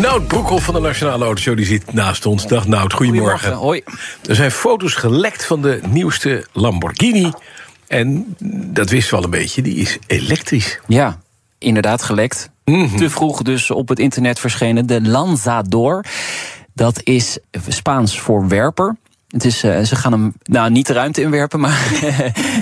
Nout Broekhoff van de Nationale Autoshow die zit naast ons. Dag Nout, goedemorgen. Hoi. Er zijn foto's gelekt van de nieuwste Lamborghini. En dat wisten we al een beetje, die is elektrisch. Ja, inderdaad gelekt. Mhm. Te vroeg dus op het internet verschenen. De Lanzador. Dat is Spaans voor werper. Het is, eh, ze gaan hem nou niet de ruimte inwerpen, maar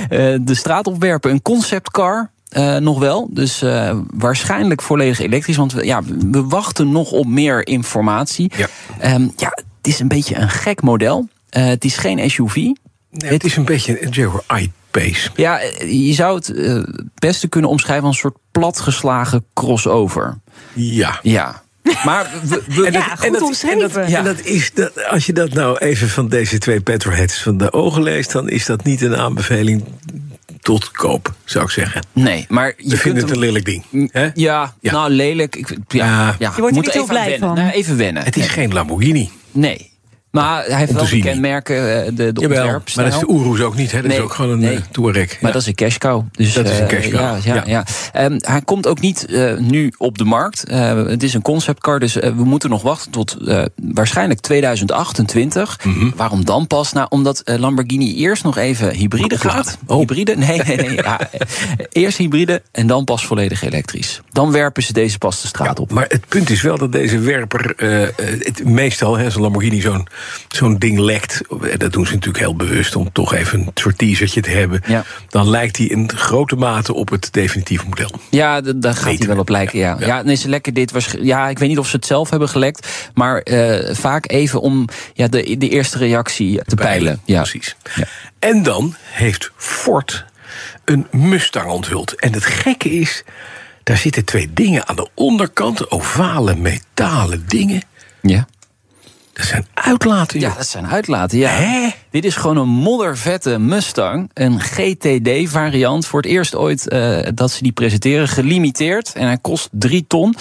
eh, de straat opwerpen. Een conceptcar. Eh, nog wel. Dus eh, waarschijnlijk volledig elektrisch. Want we, ja, we wachten nog op meer informatie. Ja. Ehm, ja, het is een beetje een gek model. Eh, het is geen SUV. Nee, het is een beetje een Jaguar I-Pace. Ja, je zou het het beste kunnen omschrijven als een soort platgeslagen crossover. Ja. Ja. Maar we, we- En dat, goed en dat, omschreven. En dat, Ja. en dat is dat, als je dat nou even van deze twee petrolheads van de ogen leest, dan is dat niet een aanbeveling tot koop, zou ik zeggen. nee, maar je vindt het een lelijk ding. Hè? Ja, Ja. nou lelijk. Ik, ja, Ja. ja, Je wordt er moet niet heel blij wennen. van. Nou, even wennen. Het is geen Lamborghini. Nee. Maar hij heeft wel de kenmerken, eh, de, de Jawel, ontwerpstijl. maar dat is de Urus ook niet. Hè? Dat is ook gewoon een nee. eh, Touareg. Maar dat is een cash cow. Dus, Dat is een eh, cash cow, Ja, ja, ja. ja. Ehm, hij komt ook niet eh, nu op de markt. Eh, het is een conceptcar, dus eh, we moeten nog wachten tot eh, waarschijnlijk 2028. Mhm. Waarom dan pas? Nou, omdat eh, Lamborghini eerst nog even hybride gaat. Oh. Hybride? Nee, nee, nee. ja, eh, eerst hybride en dan pas volledig elektrisch. Dan werpen ze deze pas de straat op. Maar het punt is wel dat deze werper eh, eh, het, meestal, hè, zo'n Lamborghini, zo'n zo'n ding lekt. Dat doen ze natuurlijk heel bewust om toch even een soort teasertje te hebben. Ja. Dan lijkt hij in grote mate op het definitieve model. Ja, daar gaat hij wel we. op lijken. Ja, Ja. ja. nee, ze lekken dit. waarsch- Ja, ik weet niet of ze het zelf hebben gelekt. Maar eh, vaak even om ja, de, de eerste reactie te peilen. Ja. Precies. Ja. En dan heeft Ford een Mustang onthuld. En het gekke is, daar zitten twee dingen aan de onderkant. Ovale metalen dingen. ja. Dat zijn uitlaten, joh. Ja, dat zijn uitlaten. Ja. Hè? Dit is gewoon een moddervette Mustang. Een GTD-variant. Voor het eerst ooit eh, dat ze die presenteren. Gelimiteerd. En hij kost 3 ton.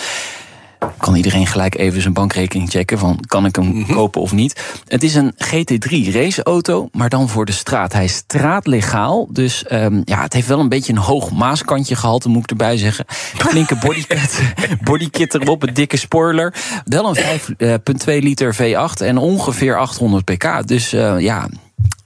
Kan iedereen gelijk even zijn bankrekening checken van kan ik hem Mhm. kopen of niet. Het is een GT3 raceauto, maar dan voor de straat. Hij is straatlegaal, dus ehm, ja, het heeft wel een beetje een hoog maaskantje gehalte, moet ik erbij zeggen. Flinke bodykit, bodykit erop, een dikke spoiler. Wel een 5,2 liter V8 en ongeveer 800 pk. Dus eh, ja,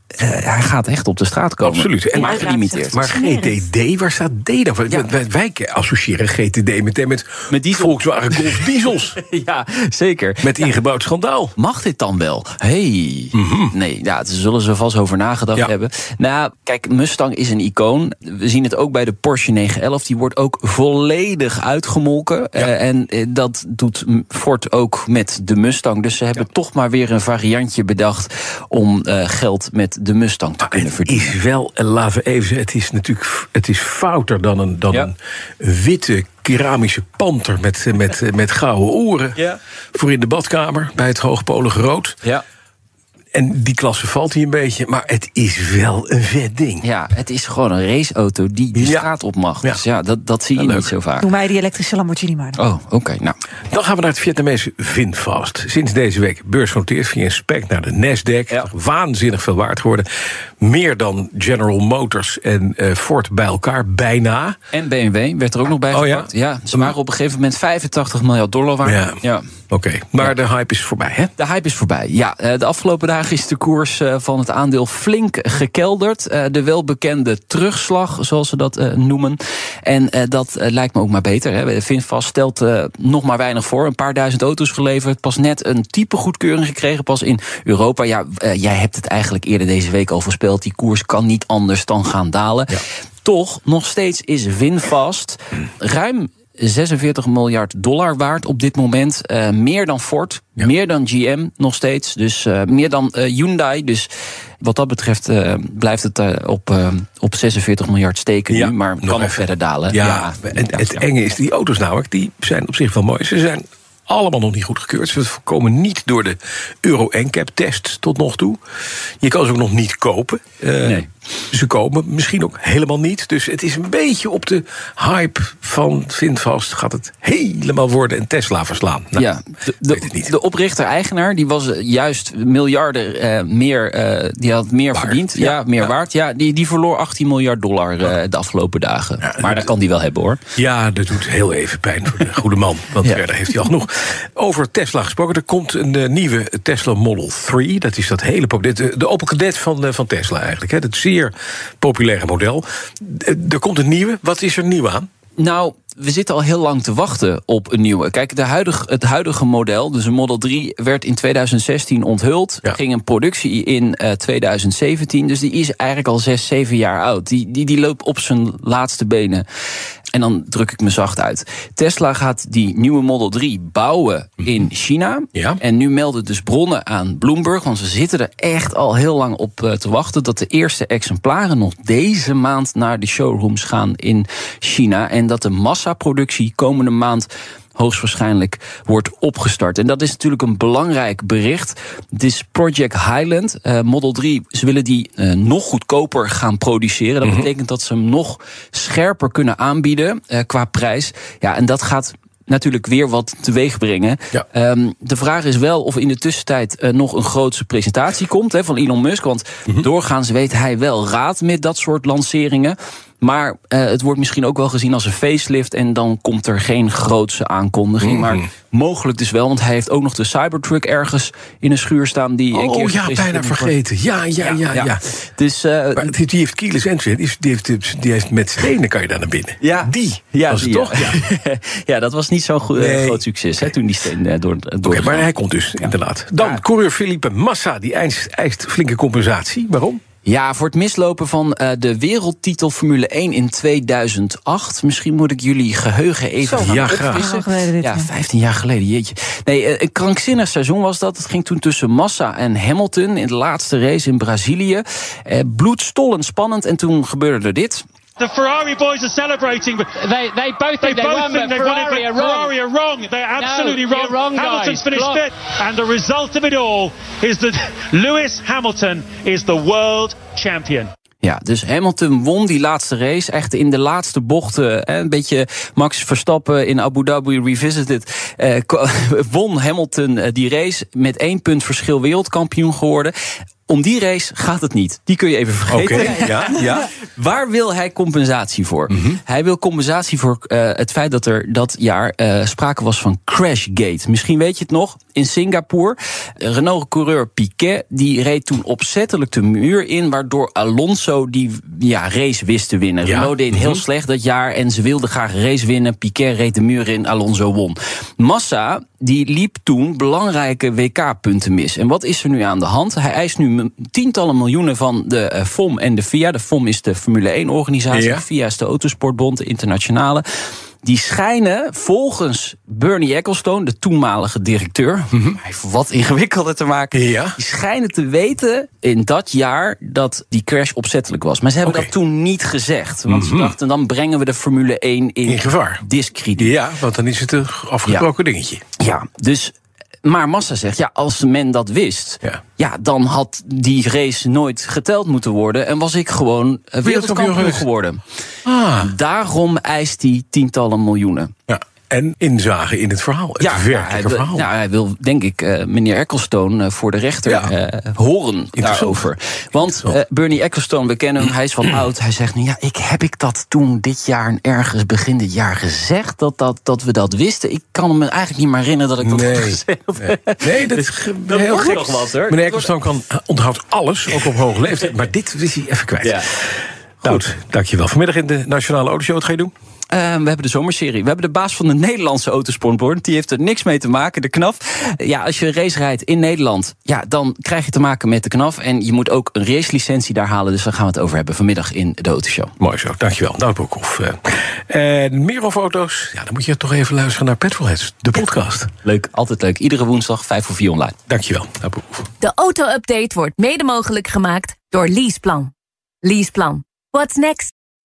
eh, hij gaat echt op de straat komen. Absoluut. En maar maar- gelimiteerd. Maar GTD, waar staat D dan voor? Ja. Wij, wij associëren GTD meteen met, Met diesel. Volkswagen Golf diesels. ja, zeker. met ingebouwd schandaal. Mag dit dan wel? Hey. Nee, ja, daar zullen ze vast over nagedacht Ja. hebben. Nou, kijk, Mustang is een icoon. We zien het ook bij de Porsche 911. Die wordt ook volledig uitgemolken. Eh, en eh, dat doet Ford ook met de Mustang. Dus ze hebben toch maar weer een variantje bedacht... om eh, geld met de Mustang te kunnen Het verdienen. is wel, en laten we even zeggen, het is natuurlijk het is fouter dan een, dan Ja. een witte keramische panter met, met, met gouden oren. Ja. Voor in de badkamer bij het hoogpolige rood. Ja. En die klasse valt hij een beetje, maar het is wel een vet ding. ja, het is gewoon een raceauto die de Ja. straat op mag. Ja. Dus ja, dat, dat zie je Ja, niet zo vaak. Doe mij die elektrische Lamborghini maar. dan. Oh, oké. nou, Dan gaan we naar het Vietnamese Vinfast. Sinds deze week beursgenoteerd via een spec naar de Nasdaq. Ja. Waanzinnig veel waard geworden. Meer dan General Motors en eh, Ford bij elkaar, bijna. En BMW werd er ook nog bij Oh gepakt. ja? ze waren op een gegeven moment 85 miljard dollar waard. Ja. Ja. Oké, maar de hype is voorbij, hè? De hype is voorbij. Ja, eh, de afgelopen dagen is de koers eh, van het aandeel flink gekelderd. De welbekende terugslag, zoals ze dat noemen. En dat lijkt me ook maar beter. hè. Vinfast stelt nog maar weinig voor. Een paar duizend auto's geleverd. Pas net een type goedkeuring gekregen. Pas in Europa. Ja, jij hebt het eigenlijk eerder deze week al voorspeld. Die koers kan niet anders dan gaan dalen. Toch, nog steeds is Winfast ruim 46 miljard dollar waard op dit moment. Eh, meer dan Ford, meer dan GM nog steeds. Dus eh, meer dan eh, Hyundai. Dus wat dat betreft blijft het op, op 46 miljard steken Ja, nu. Maar nog kan nog verder dalen. Ja, en het enge is, die auto's namelijk, die zijn op zich wel mooi. Ze zijn allemaal nog niet goedgekeurd. Ze komen niet door de Euro NCAP-test tot nog toe. Je kan ze ook nog niet kopen. Uh, nee. Ze komen misschien ook helemaal niet. Dus het is een beetje op de hype van Vindvast. Gaat het helemaal worden en Tesla verslaan? Nou, ja, de, de, de oprichter-eigenaar die was juist miljarden uh, meer. Uh, die had meer verdiend. Ja, meer waard. Ja, die, die verloor 18 miljard dollar uh, de afgelopen dagen. maar dat kan die wel hebben hoor. Ja, dat doet heel even pijn voor de goede man. Want verder heeft hij al genoeg. Over Tesla gesproken. Er komt een nieuwe Tesla Model 3. Dat is dat hele. De, de Opel Kadett van, van Tesla eigenlijk. Hè. Dat zie zeer populaire model. Er komt een nieuwe. Wat is er nieuw aan? Nou, we zitten al heel lang te wachten op een nieuwe. Kijk, de huidige, het huidige model, dus een Model 3, werd in 2016 onthuld. Ging een productie in uh, eh, 2017. Dus die is eigenlijk al 6, 7 jaar oud. Die, die, die loopt op zijn laatste benen. En dan druk ik me zacht uit. Tesla gaat die nieuwe Model 3 bouwen in China. Ja. En nu melden dus bronnen aan Bloomberg, want ze zitten er echt al heel lang op eh, te wachten, dat de eerste exemplaren nog deze maand naar de showrooms gaan in China. En dat de massaproductie komende maand hoogstwaarschijnlijk wordt opgestart. En dat is natuurlijk een belangrijk bericht. Het is Project Highland, uh, Model 3. Ze willen die uh, nog goedkoper gaan produceren. Dat mhm. betekent dat ze hem nog scherper kunnen aanbieden uh, qua prijs. Ja, en dat gaat natuurlijk weer wat teweeg brengen. Ja. Um, de vraag is wel of in de tussentijd uh, nog een grootse presentatie komt hè, van Elon Musk. Want mm doorgaans weet hij wel raad met dat soort lanceringen. Maar uh, het wordt misschien ook wel gezien als een facelift. En dan komt er geen grootse aankondiging. Mm. Maar mogelijk dus wel. Want hij heeft ook nog de Cybertruck ergens in een schuur staan. Die oh een keer ja, bijna vergeten. Ja, ja, ja, ja. ja. Dus, uh, maar die heeft keyless entry. Die heeft, die heeft met stenen kan je daar naar binnen. Ja. Die ja, was die, het toch? Ja. ja, dat was niet zo'n nee. groot succes hè, toen die steen door, door okay, Maar hij komt dus, inderdaad. Dan coureur Felipe Massa. Die eist, eist flinke compensatie. Waarom? Ja, voor het mislopen van uh, de wereldtitel Formule 1 in 2008. Misschien moet ik jullie geheugen even Zo, ja, graag. Ja, 15 jaar geleden, jeetje. Nee, uh, een krankzinnig seizoen was dat. Het ging toen tussen Massa en Hamilton in de laatste race in Brazilië. Uh, bloedstollend spannend en toen gebeurde er dit. The Ferrari boys are celebrating. But they, they both think they, they both won, think they've Ferrari, won it, but Ferrari are wrong. They're absolutely no, wrong. wrong. Hamilton's guys. finished Block. fifth, and the result of it all is that Lewis Hamilton is the world champion. Ja, dus Hamilton won die laatste race. Echt in de laatste bochten. Een beetje Max Verstappen in Abu Dhabi Revisited. Eh, won Hamilton eh, die race. Met één punt verschil wereldkampioen geworden. Om die race gaat het niet. Die kun je even vergeten. Okay, ja, ja. Waar wil hij compensatie voor? Mm -hmm. Hij wil compensatie voor uh, het feit dat er dat jaar uh, sprake was van Crashgate. Misschien weet je het nog. In Singapore. Renault-coureur Piquet die reed toen opzettelijk de muur in. Waardoor Alonso die ja, race wist te winnen. Ja. Renault deed heel mm -hmm. slecht dat jaar. En ze wilden graag een race winnen. Piquet reed de muur in. Alonso won. Massa die liep toen belangrijke WK-punten mis. En wat is er nu aan de hand? Hij eist nu tientallen miljoenen van de uh, FOM en de FIA. De FOM is de Formule 1-organisatie, ja. de FIA is de Autosportbond, de internationale. Die schijnen volgens Bernie Ecclestone, de toenmalige directeur, hij heeft wat ingewikkelder te maken. Ja. Die schijnen te weten in dat jaar dat die crash opzettelijk was. Maar ze hebben okay. dat toen niet gezegd. Want mm -hmm. ze dachten, dan brengen we de Formule 1 in, in gevaar. Discrediet. Ja, want dan is het een afgesproken ja. dingetje. Ja, dus maar Massa zegt, ja, als men dat wist, ja. ja. dan had die race nooit geteld moeten worden. En was ik gewoon wereldkampioen geworden. Ah. Daarom eist hij tientallen miljoenen. Ja. En inzagen in het verhaal, het ja, werkelijke verhaal. Ja, hij wil, denk ik, uh, meneer Ecclestone uh, voor de rechter ja. uh, horen daarover. Want Bernie Ecclestone, we kennen hem, hij is van oud. Hij zegt nu, ja, ik, heb ik dat toen dit jaar, ergens begin dit jaar gezegd, dat, dat, dat we dat wisten? Ik kan me eigenlijk niet meer herinneren dat ik dat nee. heb gezegd. Nee, nee dat is dat heel gek. Nog wat, hoor. Meneer Ecclestone kan, onthoudt alles, ook op hoge leeftijd. Maar dit wist hij even kwijt. Ja. Goed, dankjewel. Vanmiddag in de Nationale Autoshow, wat ga je doen? Uh, we hebben de zomerserie. We hebben de baas van de Nederlandse autosportbord. Die heeft er niks mee te maken, de knaf. Ja, als je een race rijdt in Nederland, ja, dan krijg je te maken met de knaf. En je moet ook een racelicentie daar halen. Dus daar gaan we het over hebben vanmiddag in de Autoshow. Mooi zo, dankjewel. Nou, Broekhoff. Uh, en meer over auto's? Ja, dan moet je toch even luisteren naar Petrolheads, de podcast. Leuk, altijd leuk. Iedere woensdag 5 voor 4 online. Dankjewel. Nou, de auto-update wordt mede mogelijk gemaakt door Leaseplan. Leaseplan. What's next?